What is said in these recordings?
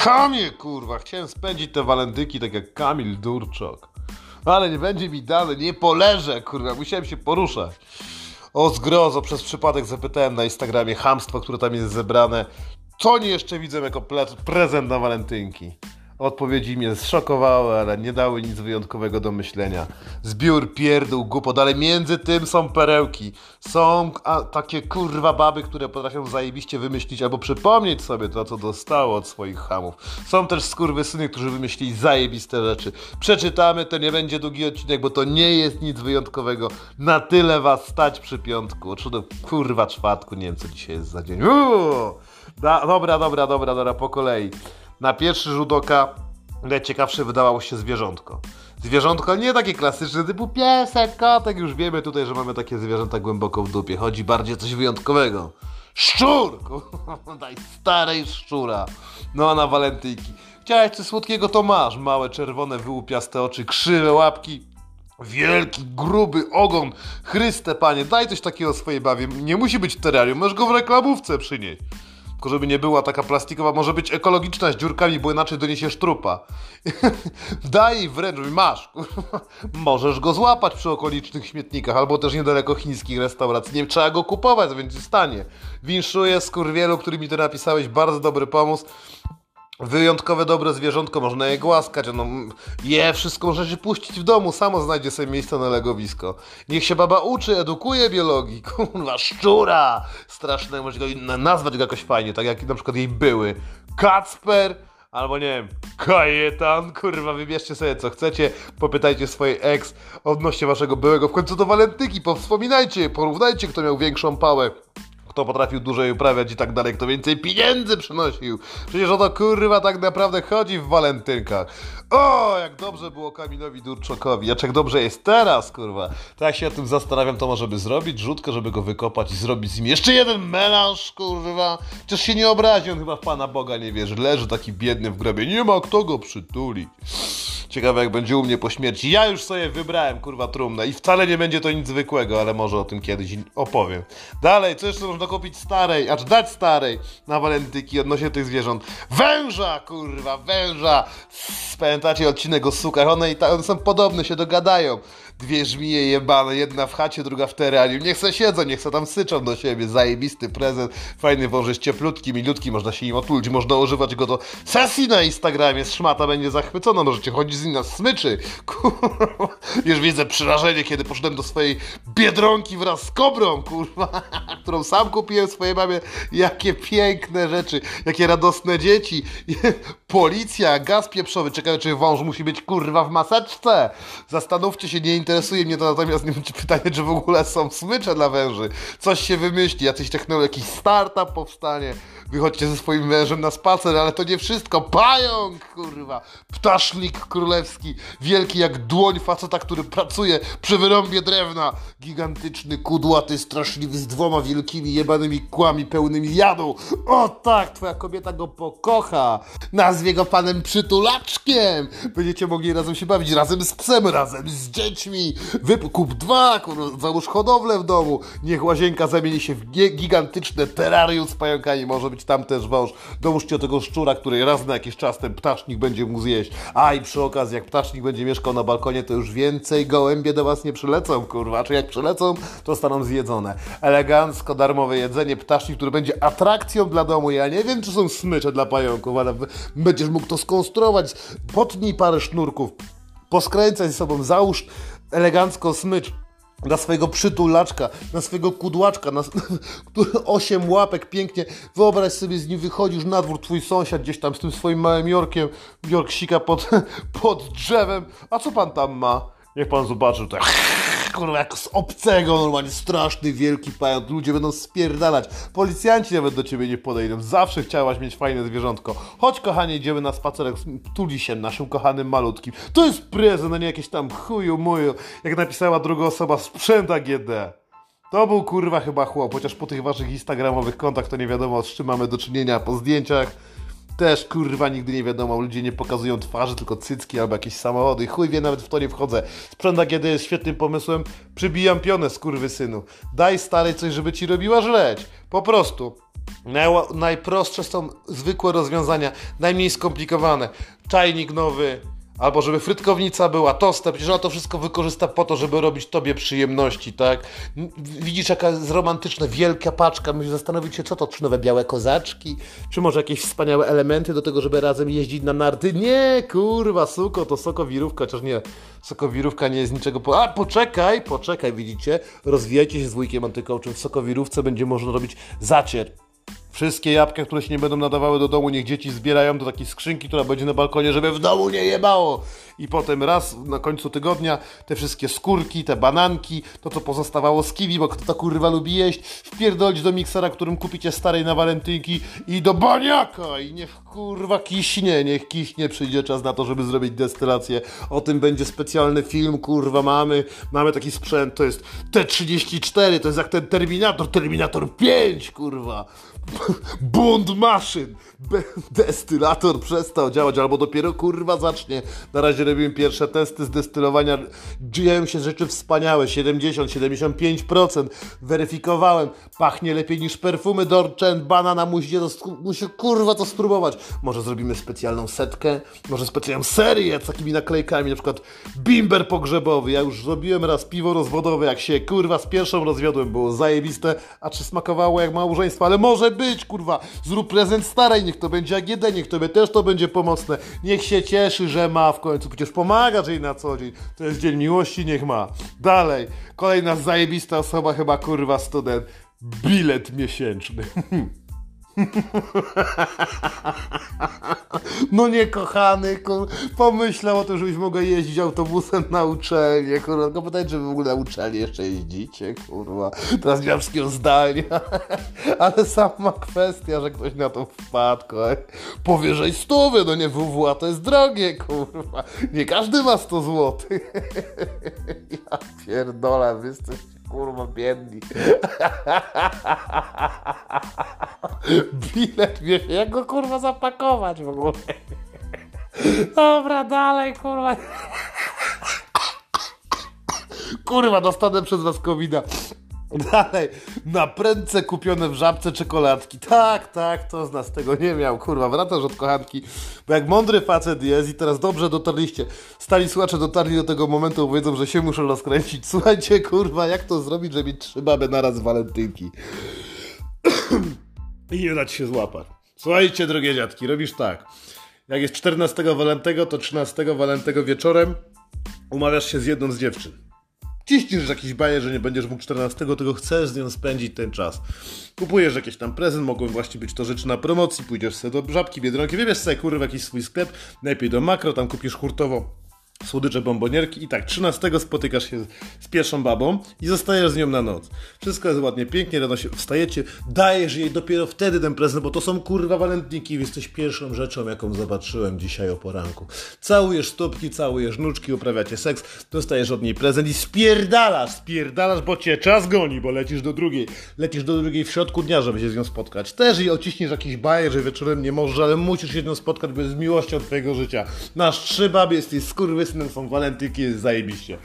Chamie, kurwa, chciałem spędzić te walentynki tak jak Kamil Durczok. Ale nie będzie mi dane, nie poleżę, kurwa, musiałem się poruszać. O zgrozo, przez przypadek zapytałem na Instagramie hamstwo, które tam jest zebrane, co oni jeszcze widzę jako prezent na walentynki. Odpowiedzi mnie zszokowały, ale nie dały nic wyjątkowego do myślenia. Zbiór pierdół, głupot, ale między tym są perełki. Są a, takie kurwa baby, które potrafią zajebiście wymyślić albo przypomnieć sobie to, co dostało od swoich hamów. Są też skurwysyny, którzy wymyślili zajebiste rzeczy. Przeczytamy, to nie będzie długi odcinek, bo to nie jest nic wyjątkowego. Na tyle was stać przy piątku. Czy do kurwa czwartku, nie wiem co dzisiaj jest za dzień. Uuu! Da, dobra, dobra, dobra, dobra, po kolei. Na pierwszy rzut oka najciekawsze wydawało się zwierzątko. Zwierzątko nie takie klasyczne typu piesek, kotek, już wiemy tutaj, że mamy takie zwierzęta głęboko w dupie. Chodzi bardziej o coś wyjątkowego. Szczur! Daj starej szczura. No a na walentynki. Chciałeś coś słodkiego, to masz. Małe, czerwone, wyłupiaste oczy, krzywe łapki, Wielki, gruby ogon. Chryste, panie, daj coś takiego swojej bawie. Nie musi być terrarium, możesz go w reklamówce przynieść. Tylko żeby nie była taka plastikowa, może być ekologiczna z dziurkami, bo inaczej doniesiesz trupa. Daj wręcz, masz. Możesz go złapać przy okolicznych śmietnikach, albo też niedaleko chińskich restauracji. Nie trzeba go kupować, więc stanie. Winszuję skurwielu, który mi to napisałeś, bardzo dobry pomysł wyjątkowe dobre zwierzątko, można je głaskać, ono je, wszystko można się puścić w domu, samo znajdzie sobie miejsce na legowisko. Niech się baba uczy, edukuje biologii, kurwa, szczura! Straszne, może go nazwać go jakoś fajnie, tak jak na przykład jej były. Kacper, albo nie wiem, Kajetan, kurwa, wybierzcie sobie co chcecie, popytajcie swojej ex odnośnie waszego byłego, w końcu to walentynki, powspominajcie, porównajcie, kto miał większą pałę kto potrafił dłużej uprawiać i tak dalej, kto więcej pieniędzy przynosił. Przecież o to kurwa tak naprawdę chodzi w walentynkach. O, jak dobrze było Kamilowi Durczokowi, a jak dobrze jest teraz, kurwa. Tak jak się o tym zastanawiam, to może by zrobić rzutkę, żeby go wykopać i zrobić z nim jeszcze jeden melanż, kurwa. Chociaż się nie obrazi, on chyba w Pana Boga nie wierzy. Leży taki biedny w grobie, nie ma kto go przytuli. Ciekawe jak będzie u mnie po śmierci. Ja już sobie wybrałem, kurwa, trumnę i wcale nie będzie to nic zwykłego, ale może o tym kiedyś opowiem. Dalej, co jeszcze można kupić starej, acz dać starej na walentyki odnośnie tych zwierząt? Węża, kurwa, węża! Pamiętacie odcinek o sukach? One, i ta, one są podobne, się dogadają dwie żmije jebane, jedna w chacie, druga w terrarium. Niech se siedzą, niech se tam syczą do siebie. Zajebisty prezent, fajny wążysz, cieplutki, milutki, można się nim otulić, można używać go do sesji na Instagramie. Szmata będzie zachwycona, możecie chodzić z nim na smyczy. Kurwa. Już widzę przerażenie, kiedy poszedłem do swojej biedronki wraz z kobrą, kurwa, którą sam kupiłem swojej mamie. Jakie piękne rzeczy, jakie radosne dzieci. Policja, gaz pieprzowy, czekają, czy wąż musi być kurwa w maseczce. Zastanówcie się, nie interesuje interesuje mnie to natomiast nie czy pytanie, czy w ogóle są smycze dla węży. Coś się wymyśli, jacyś technologia, jakiś startup powstanie. Wychodźcie ze swoim mężem na spacer, ale to nie wszystko. Pająk, kurwa. Ptasznik królewski. Wielki jak dłoń faceta, który pracuje przy wyrąbie drewna. Gigantyczny, kudłaty, straszliwy, z dwoma wielkimi jebanymi kłami pełnymi jadu. O tak, twoja kobieta go pokocha. Nazwie go panem przytulaczkiem. Będziecie mogli razem się bawić, razem z psem, razem z dziećmi wykup dwa, załóż hodowlę w domu, niech łazienka zamieni się w gigantyczne terrarium z pająkami, może być tam też wąż. Dołóżcie tego szczura, który raz na jakiś czas ten ptasznik będzie mógł zjeść. A i przy okazji, jak ptasznik będzie mieszkał na balkonie, to już więcej gołębie do was nie przylecą, kurwa. Czy jak przylecą, to staną zjedzone. Elegancko, darmowe jedzenie, ptasznik, który będzie atrakcją dla domu. Ja nie wiem, czy są smycze dla pająków, ale będziesz mógł to skonstruować. Potnij parę sznurków poskręcaj ze sobą, załóż elegancko smycz na swojego przytulaczka, na swojego kudłaczka, na który osiem łapek pięknie. Wyobraź sobie, z nim wychodzisz na dwór, twój sąsiad gdzieś tam z tym swoim małym Jorkiem, Jork sika pod, pod drzewem. A co pan tam ma? Niech pan zobaczy tutaj kurwa, jak z obcego, normalnie straszny, wielki pająk. Ludzie będą spierdalać. Policjanci nawet do ciebie nie podejdą. Zawsze chciałaś mieć fajne zwierzątko. Chodź, kochanie, idziemy na spacerek. Tuli się naszym kochanym malutkim. To jest prezent, a nie jakieś tam chuju muju. Jak napisała druga osoba, sprzęta GD. To był kurwa chyba chłop, chociaż po tych waszych instagramowych kontach to nie wiadomo z czym mamy do czynienia po zdjęciach. Też kurwa nigdy nie wiadomo, ludzie nie pokazują twarzy, tylko cycki albo jakieś samochody. Chuj wie, nawet w to nie wchodzę. Sprzęta kiedy jest świetnym pomysłem, przybijam pionę z kurwy synu. Daj starej coś, żeby ci robiła żleć. Po prostu. Najprostsze są zwykłe rozwiązania, najmniej skomplikowane. Czajnik nowy, albo żeby frytkownica była, toster, przecież ona to wszystko wykorzysta po to, żeby robić tobie przyjemności, tak? Widzisz jaka jest romantyczna, wielka paczka, musisz zastanowić się, co to, czy nowe białe kozaczki, czy może jakieś wspaniałe elementy do tego, żeby razem jeździć na narty. Nie, kurwa, suko, to sokowirówka, chociaż nie, sokowirówka nie jest niczego po... A, poczekaj, poczekaj, widzicie? Rozwijajcie się z wujkiem antykołczym, w sokowirówce będzie można robić zacier. Wszystkie jabłka, które się nie będą nadawały do domu, niech dzieci zbierają do takiej skrzynki, która będzie na balkonie, żeby w domu nie jebało. I potem raz na końcu tygodnia te wszystkie skórki, te bananki, to co pozostawało z kiwi, bo kto to kurwa lubi jeść, wpierdolić do miksera, którym kupicie starej na walentynki i do baniaka i niech kurwa kiśnie, niech kiśnie, przyjdzie czas na to, żeby zrobić destylację. O tym będzie specjalny film, kurwa, mamy, mamy taki sprzęt, to jest T34, to jest jak ten Terminator, Terminator 5, kurwa. Bunt maszyn. Destylator przestał działać, albo dopiero kurwa zacznie. Na razie robimy pierwsze testy z destylowania. Dzieją się rzeczy wspaniałe. 70-75%. Weryfikowałem. Pachnie lepiej niż perfumy Dolce Banana. Musicie to, musi kurwa to spróbować. Może zrobimy specjalną setkę, może specjalną serię z takimi naklejkami, na przykład bimber pogrzebowy. Ja już zrobiłem raz piwo rozwodowe, jak się kurwa z pierwszą rozwiodłem, było zajebiste. A czy smakowało jak małżeństwo? Ale może być, kurwa. Zrób prezent starej, niech to będzie AGD, niech tobie też to będzie pomocne. Niech się cieszy, że ma w końcu. Przecież pomagasz jej na co dzień. To jest dzień miłości, niech ma. Dalej. Kolejna zajebista osoba, chyba kurwa student. Bilet miesięczny. No nie kochany, kur... pomyślał o tym, żebyś mogła jeździć autobusem na uczelnię, kurwa, tylko pytać, czy w ogóle na uczelnię jeszcze jeździcie, kurwa. Teraz nie mam wszystkiego zdania. Ale sama kwestia, że ktoś na to wpadł, kurwa. Powyżej stówy, no nie WWA, to jest drogie, kurwa. Nie każdy ma 100 zł. Ja pierdolę, wy jesteście, kurwa, biedni. Bilet, wiesz, jak go kurwa zapakować w ogóle. Dobra, dalej, kurwa. Kurwa, dostanę przez was covida. Dalej, na prędce kupione w żabce czekoladki. Tak, tak, to z nas tego nie miał. Kurwa, wracasz od kochanki. Bo jak mądry facet jest i teraz dobrze dotarliście, stali słuchacze dotarli do tego momentu, bo wiedzą, że się muszą rozkręcić. Słuchajcie, kurwa, jak to zrobić, żeby mieć trzy baby naraz z walentynki. I nie dać się złapać. Słuchajcie, drogie dziadki, robisz tak. Jak jest 14 walentego, to 13 walentego wieczorem umawiasz się z jedną z dziewczyn. Ciśniesz jakiś bajer, że nie będziesz mógł 14, tylko chcesz z nią spędzić ten czas. Kupujesz jakiś tam prezent, mogą właśnie być to rzeczy na promocji, pójdziesz sobie do Żabki, Biedronki, wybierz sobie kurwa jakiś swój sklep, najlepiej do makro, tam kupisz hurtowo słodycze, bombonierki i tak 13 spotykasz się z pierwszą babą i zostajesz z nią na noc. Wszystko jest ładnie, pięknie, rano się wstajecie, dajesz jej dopiero wtedy ten prezent, bo to są kurwa walentniki, jesteś pierwszą rzeczą, jaką zobaczyłem dzisiaj o poranku. Całujesz stópki, całujesz nóżki, uprawiacie seks, dostajesz od niej prezent i spierdalasz, spierdalasz, bo cię czas goni, bo lecisz do drugiej. Lecisz do drugiej w środku dnia, żeby się z nią spotkać. Też jej ociśniesz jakiś bajer, że wieczorem nie możesz, ale musisz się z nią spotkać, bo jest miłością twojego życia. Masz trzy baby, jesteś są walentynki, jest zajebiście.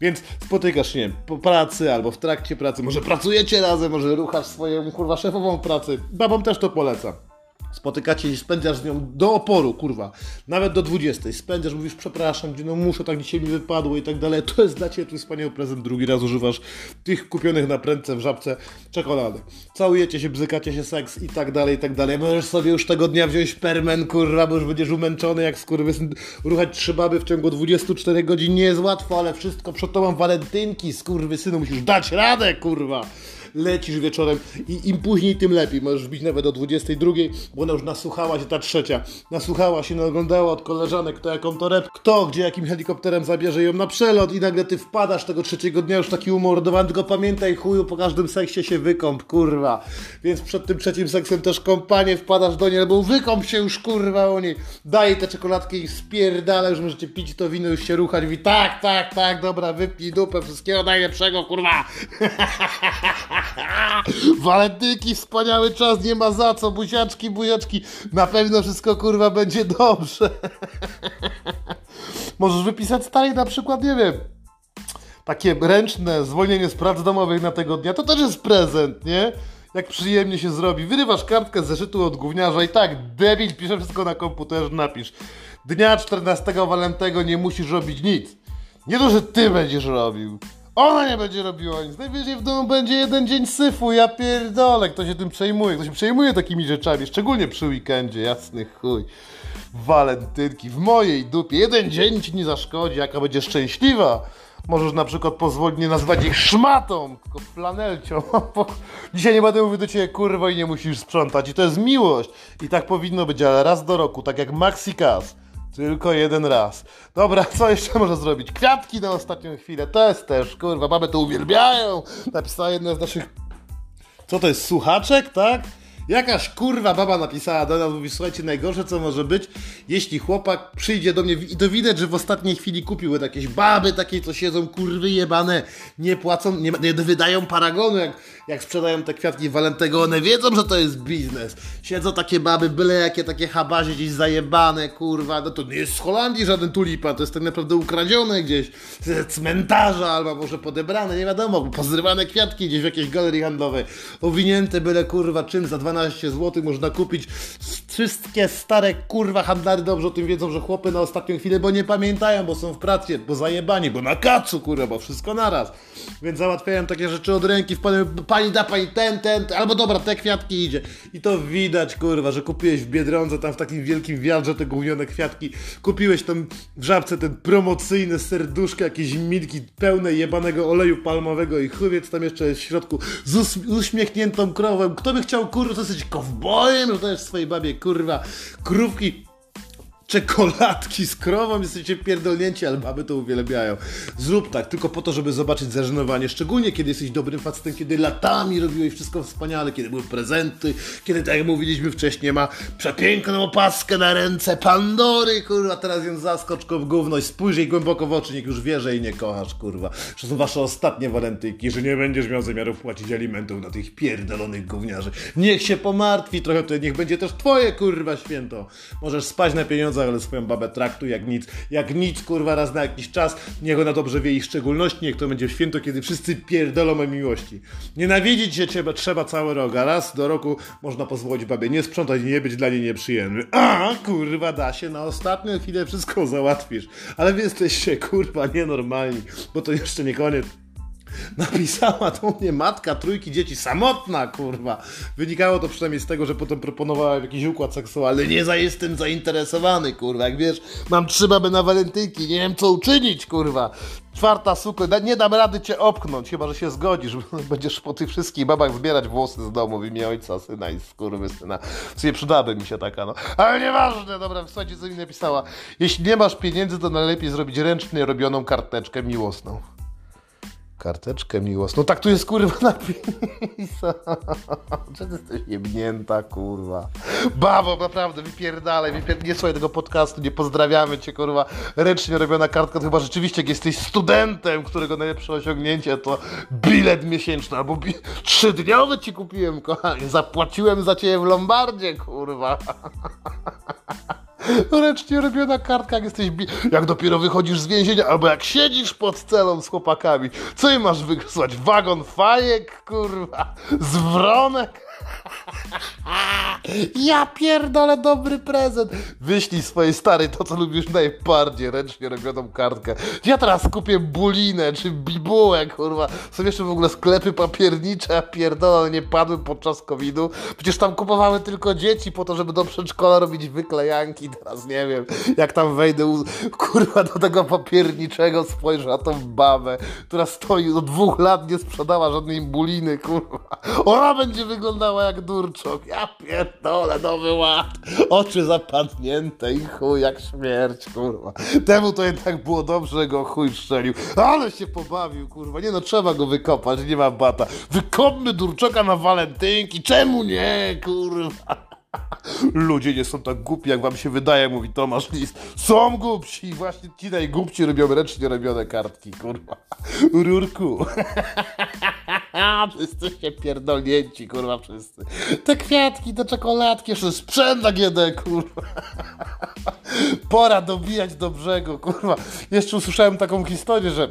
Więc spotykasz się, nie po pracy albo w trakcie pracy, może pracujecie razem, może ruchasz swoją, kurwa, szefową pracę. Babom też to polecam. Spotykacie się, spędzasz z nią do oporu, kurwa. Nawet do 20. Spędzasz, mówisz, przepraszam, no muszę, tak dzisiaj mi wypadło i tak dalej. To jest dla Ciebie twój wspaniały prezent. Drugi raz używasz tych kupionych na prędce w żabce czekolady. Całujecie się, bzykacie się, seks i tak dalej, i tak dalej. Możesz sobie już tego dnia wziąć permen, kurwa, bo już będziesz umęczony jak skurwysyn. Ruchać trzy baby w ciągu 24 godzin nie jest łatwo, ale wszystko przed tobą walentynki, skurwysynu. Musisz dać radę, kurwa lecisz wieczorem i im później, tym lepiej. Możesz wbić nawet do 22, bo ona już nasłuchała się ta trzecia. Nasłuchała się, naoglądała od koleżanek, kto jaką to rep, kto, gdzie jakim helikopterem zabierze ją na przelot i nagle ty wpadasz tego trzeciego dnia już taki umordowany, tylko pamiętaj chuju, po każdym seksie się wykąp, kurwa. Więc przed tym trzecim seksem też kompanie wpadasz do niej, albo wykąp się już, kurwa, o niej. Daj te czekoladki i spierdala, już możecie pić to wino, już się ruchać. Mówi, tak, tak, tak, dobra, wypij dupę, wszystkiego najlepszego, kurwa. Walentynki, wspaniały czas, nie ma za co, buziaczki, buziaczki. Na pewno wszystko kurwa będzie dobrze. Możesz wypisać starej na przykład, nie wiem, takie ręczne zwolnienie z prac domowych na tego dnia, to też jest prezent, nie? jak przyjemnie się zrobi. Wyrywasz kartkę z zeszytu od gówniarza i tak, debil, pisze wszystko na komputerze, napisz. Dnia 14 walentego nie musisz robić nic. Nie to, że ty będziesz robił. Ona nie będzie robiła nic. Najwyżej w domu będzie jeden dzień syfu. Ja pierdolę. Kto się tym przejmuje? Kto się przejmuje takimi rzeczami? Szczególnie przy weekendzie. Jasny chuj. Walentynki. W mojej dupie. Jeden dzień ci nie zaszkodzi. Jaka będzie szczęśliwa. Możesz na przykład pozwolić nie nazwać ich szmatą, tylko flanelcią. Dzisiaj nie będę mówił do ciebie kurwa i nie musisz sprzątać. I to jest miłość. I tak powinno być, ale raz do roku. Tak jak Maxi Cas. Tylko jeden raz. Dobra, co jeszcze można zrobić? Kwiatki na ostatnią chwilę. To jest też, kurwa, mamy to uwielbiają. Napisała jedna z naszych... Co to jest, słuchaczek, tak? Jakaś kurwa baba napisała do nas, mówi, słuchajcie, najgorsze co może być, jeśli chłopak przyjdzie do mnie i to widać, że w ostatniej chwili kupiły jakieś baby takie, co siedzą kurwy jebane, nie płacą, nie, nie wydają paragonu, jak, jak sprzedają te kwiatki Walentego, one wiedzą, że to jest biznes. Siedzą takie baby, byle jakie takie habazie gdzieś zajebane, kurwa, no to nie jest z Holandii żaden tulipan, to jest tak naprawdę ukradzione gdzieś z cmentarza, albo może podebrane, nie wiadomo, pozrywane kwiatki gdzieś w jakiejś galerii handlowej, owinięte byle kurwa czym za 12 15 zł można kupić. Wszystkie stare kurwa handlary dobrze o tym wiedzą, że chłopy na ostatnią chwilę, bo nie pamiętają, bo są w pracy, bo zajebani, bo na kacu kurwa, bo wszystko naraz. Więc załatwiają takie rzeczy od ręki, wpadłem, pani da pani ten, ten, albo dobra, te kwiatki idzie. I to widać kurwa, że kupiłeś w Biedronce, tam w takim wielkim wiadrze te gównione kwiatki, kupiłeś tam w żabce ten promocyjny serduszko, jakieś milki pełne jebanego oleju palmowego i chujowiec tam jeszcze jest w środku z uśmiechniętą krową. Kto by chciał kurwa, to jesteś kowbojem, że dajesz swojej babie, kurwa, krówki czekoladki z krową, jesteście pierdolnięci, ale baby to uwielbiają. Zrób tak, tylko po to, żeby zobaczyć zażenowanie, szczególnie kiedy jesteś dobrym facetem, kiedy latami robiłeś wszystko wspaniale, kiedy były prezenty, kiedy, tak jak mówiliśmy wcześniej, ma przepiękną opaskę na ręce Pandory, kurwa, teraz ją zaskocz w gówno i spójrz jej głęboko w oczy, niech już wie, że jej nie kochasz, kurwa. Że są wasze ostatnie walentynki, że nie będziesz miał zamiaru płacić alimentów na tych pierdolonych gówniarzy. Niech się pomartwi trochę, to niech będzie też twoje, kurwa, święto. Możesz spać na pieniądze ale swoją babę traktuj jak nic, jak nic, kurwa, raz na jakiś czas, niech ona dobrze wie ich szczególności, niech to będzie święto, kiedy wszyscy pierdolą o miłości. Nienawidzić się trzeba, trzeba cały rok, a raz do roku można pozwolić babie nie sprzątać i nie być dla niej nieprzyjemny. A, kurwa, da się, na ostatnią chwilę wszystko załatwisz, ale wy jesteście, kurwa, nienormalni, bo to jeszcze nie koniec. Napisała do mnie matka trójki dzieci, samotna, kurwa. Wynikało to przynajmniej z tego, że potem proponowała jakiś układ seksualny. Nie za jestem zainteresowany, kurwa. Jak wiesz, mam trzy baby na walentynki, nie wiem co uczynić, kurwa. Czwarta suko, nie dam rady cię opchnąć, chyba że się zgodzisz. Będziesz po tych wszystkich babach zbierać włosy z domu w imię ojca, syna i skurwy syna. W sumie przydałaby mi się taka, no. Ale nieważne, dobra, słuchajcie, co mi napisała. Jeśli nie masz pieniędzy, to najlepiej zrobić ręcznie robioną karteczkę miłosną. Karteczkę miłosną. No tak tu jest kurwa napisane. Czy ty jesteś jebnięta, kurwa. Babo, naprawdę, wypierdalaj, wypierdalaj. Nie słuchaj tego podcastu, nie pozdrawiamy cię, kurwa. Ręcznie robiona kartka, to chyba rzeczywiście jak jesteś studentem, którego najlepsze osiągnięcie to bilet miesięczny, albo bi trzydniowy ci kupiłem, kochanie. Zapłaciłem za ciebie w Lombardzie, kurwa. Ręcznie robiona kartka, jak jesteś. Jak dopiero wychodzisz z więzienia, albo jak siedzisz pod celą z chłopakami. Co im masz wysłać? Wagon fajek, kurwa? Zwronek? Ja pierdolę dobry prezent. Wyślij swojej starej to, co lubisz najbardziej, ręcznie robioną kartkę. Ja teraz kupię bulinę czy bibułę, kurwa. Są jeszcze w ogóle sklepy papiernicze, a pierdolę nie padły podczas COVID-u. Przecież tam kupowały tylko dzieci po to, żeby do przedszkola robić wyklejanki. Teraz nie wiem, jak tam wejdę, kurwa, do tego papierniczego, spojrzę na tą babę, która stoi od dwóch lat, nie sprzedała żadnej buliny, kurwa. Ona będzie wyglądała jak durczok. Ja pierdolę, nowy ład. Oczy zapadnięte i chuj jak śmierć, kurwa. Temu to jednak było dobrze, go chuj strzelił. Ale się pobawił, kurwa. Nie no, trzeba go wykopać, nie ma bata. Wykopmy durczoka na walentynki. Czemu nie, kurwa? Ludzie nie są tak głupi, jak wam się wydaje, mówi Tomasz List. Są głupsi, właśnie ci najgłupsi robią ręcznie robione kartki, kurwa. Rurku. wszyscy się pierdolnięci, kurwa, wszyscy. Te kwiatki, te czekoladki, jeszcze sprzęt na GD, kurwa. Pora dobijać do brzegu, kurwa. Jeszcze usłyszałem taką historię, że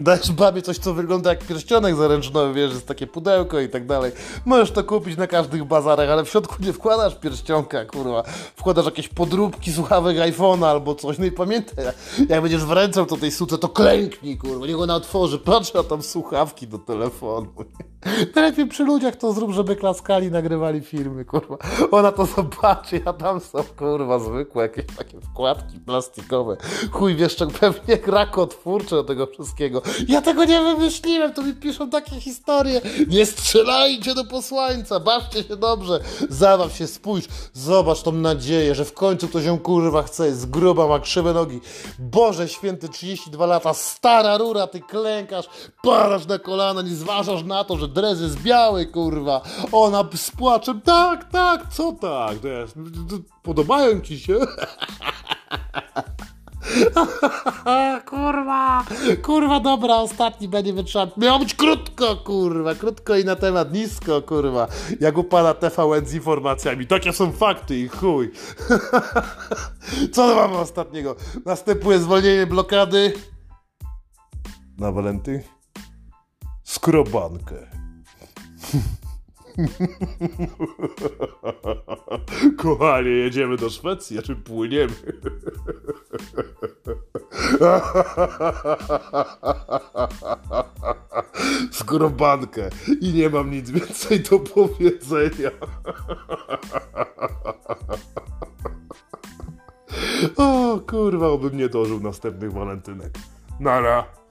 Dajesz babie coś, co wygląda jak pierścionek zaręcznowy, wiesz, jest takie pudełko i tak dalej. Możesz to kupić na każdych bazarach, ale w środku nie wkładasz pierścionka, kurwa. Wkładasz jakieś podróbki słuchawek iPhone'a albo coś. No i pamiętaj, jak będziesz wręczał to tej suce, to klęknij, kurwa. Niech ona otworzy, patrz, a tam słuchawki do telefonu. Najlepiej przy ludziach to zrób, żeby klaskali, nagrywali filmy, kurwa. Ona to zobaczy, a tam są, kurwa, zwykłe jakieś takie wkładki plastikowe. Chuj, wiesz, pewnie rakotwórcze do tego wszystkiego. Ja tego nie wymyśliłem, to mi piszą takie historie. Nie strzelajcie do posłańca, bawcie się dobrze. Zabaw się, spójrz, zobacz tą nadzieję, że w końcu ktoś ją kurwa chce, jest gruba, ma krzywe nogi. Boże święty, 32 lata, stara rura, ty klękasz, padasz na kolana, nie zważasz na to, że dres jest biały, kurwa. Ona z płaczem, tak, tak, co tak, to jest, podobają ci się? kurwa, kurwa, dobra, ostatni będzie wytrzymał. Miało być krótko, kurwa, krótko i na temat nisko, kurwa. Jak u pana TVN z informacjami. Takie są fakty i chuj. Co mamy ostatniego? Następuje zwolnienie blokady. Na Walenty? Skrobankę. Kochanie, jedziemy do Szwecji, czy płyniemy? Skrobankę i nie mam nic więcej do powiedzenia. O kurwa, obym nie dożył następnych walentynek. Nara.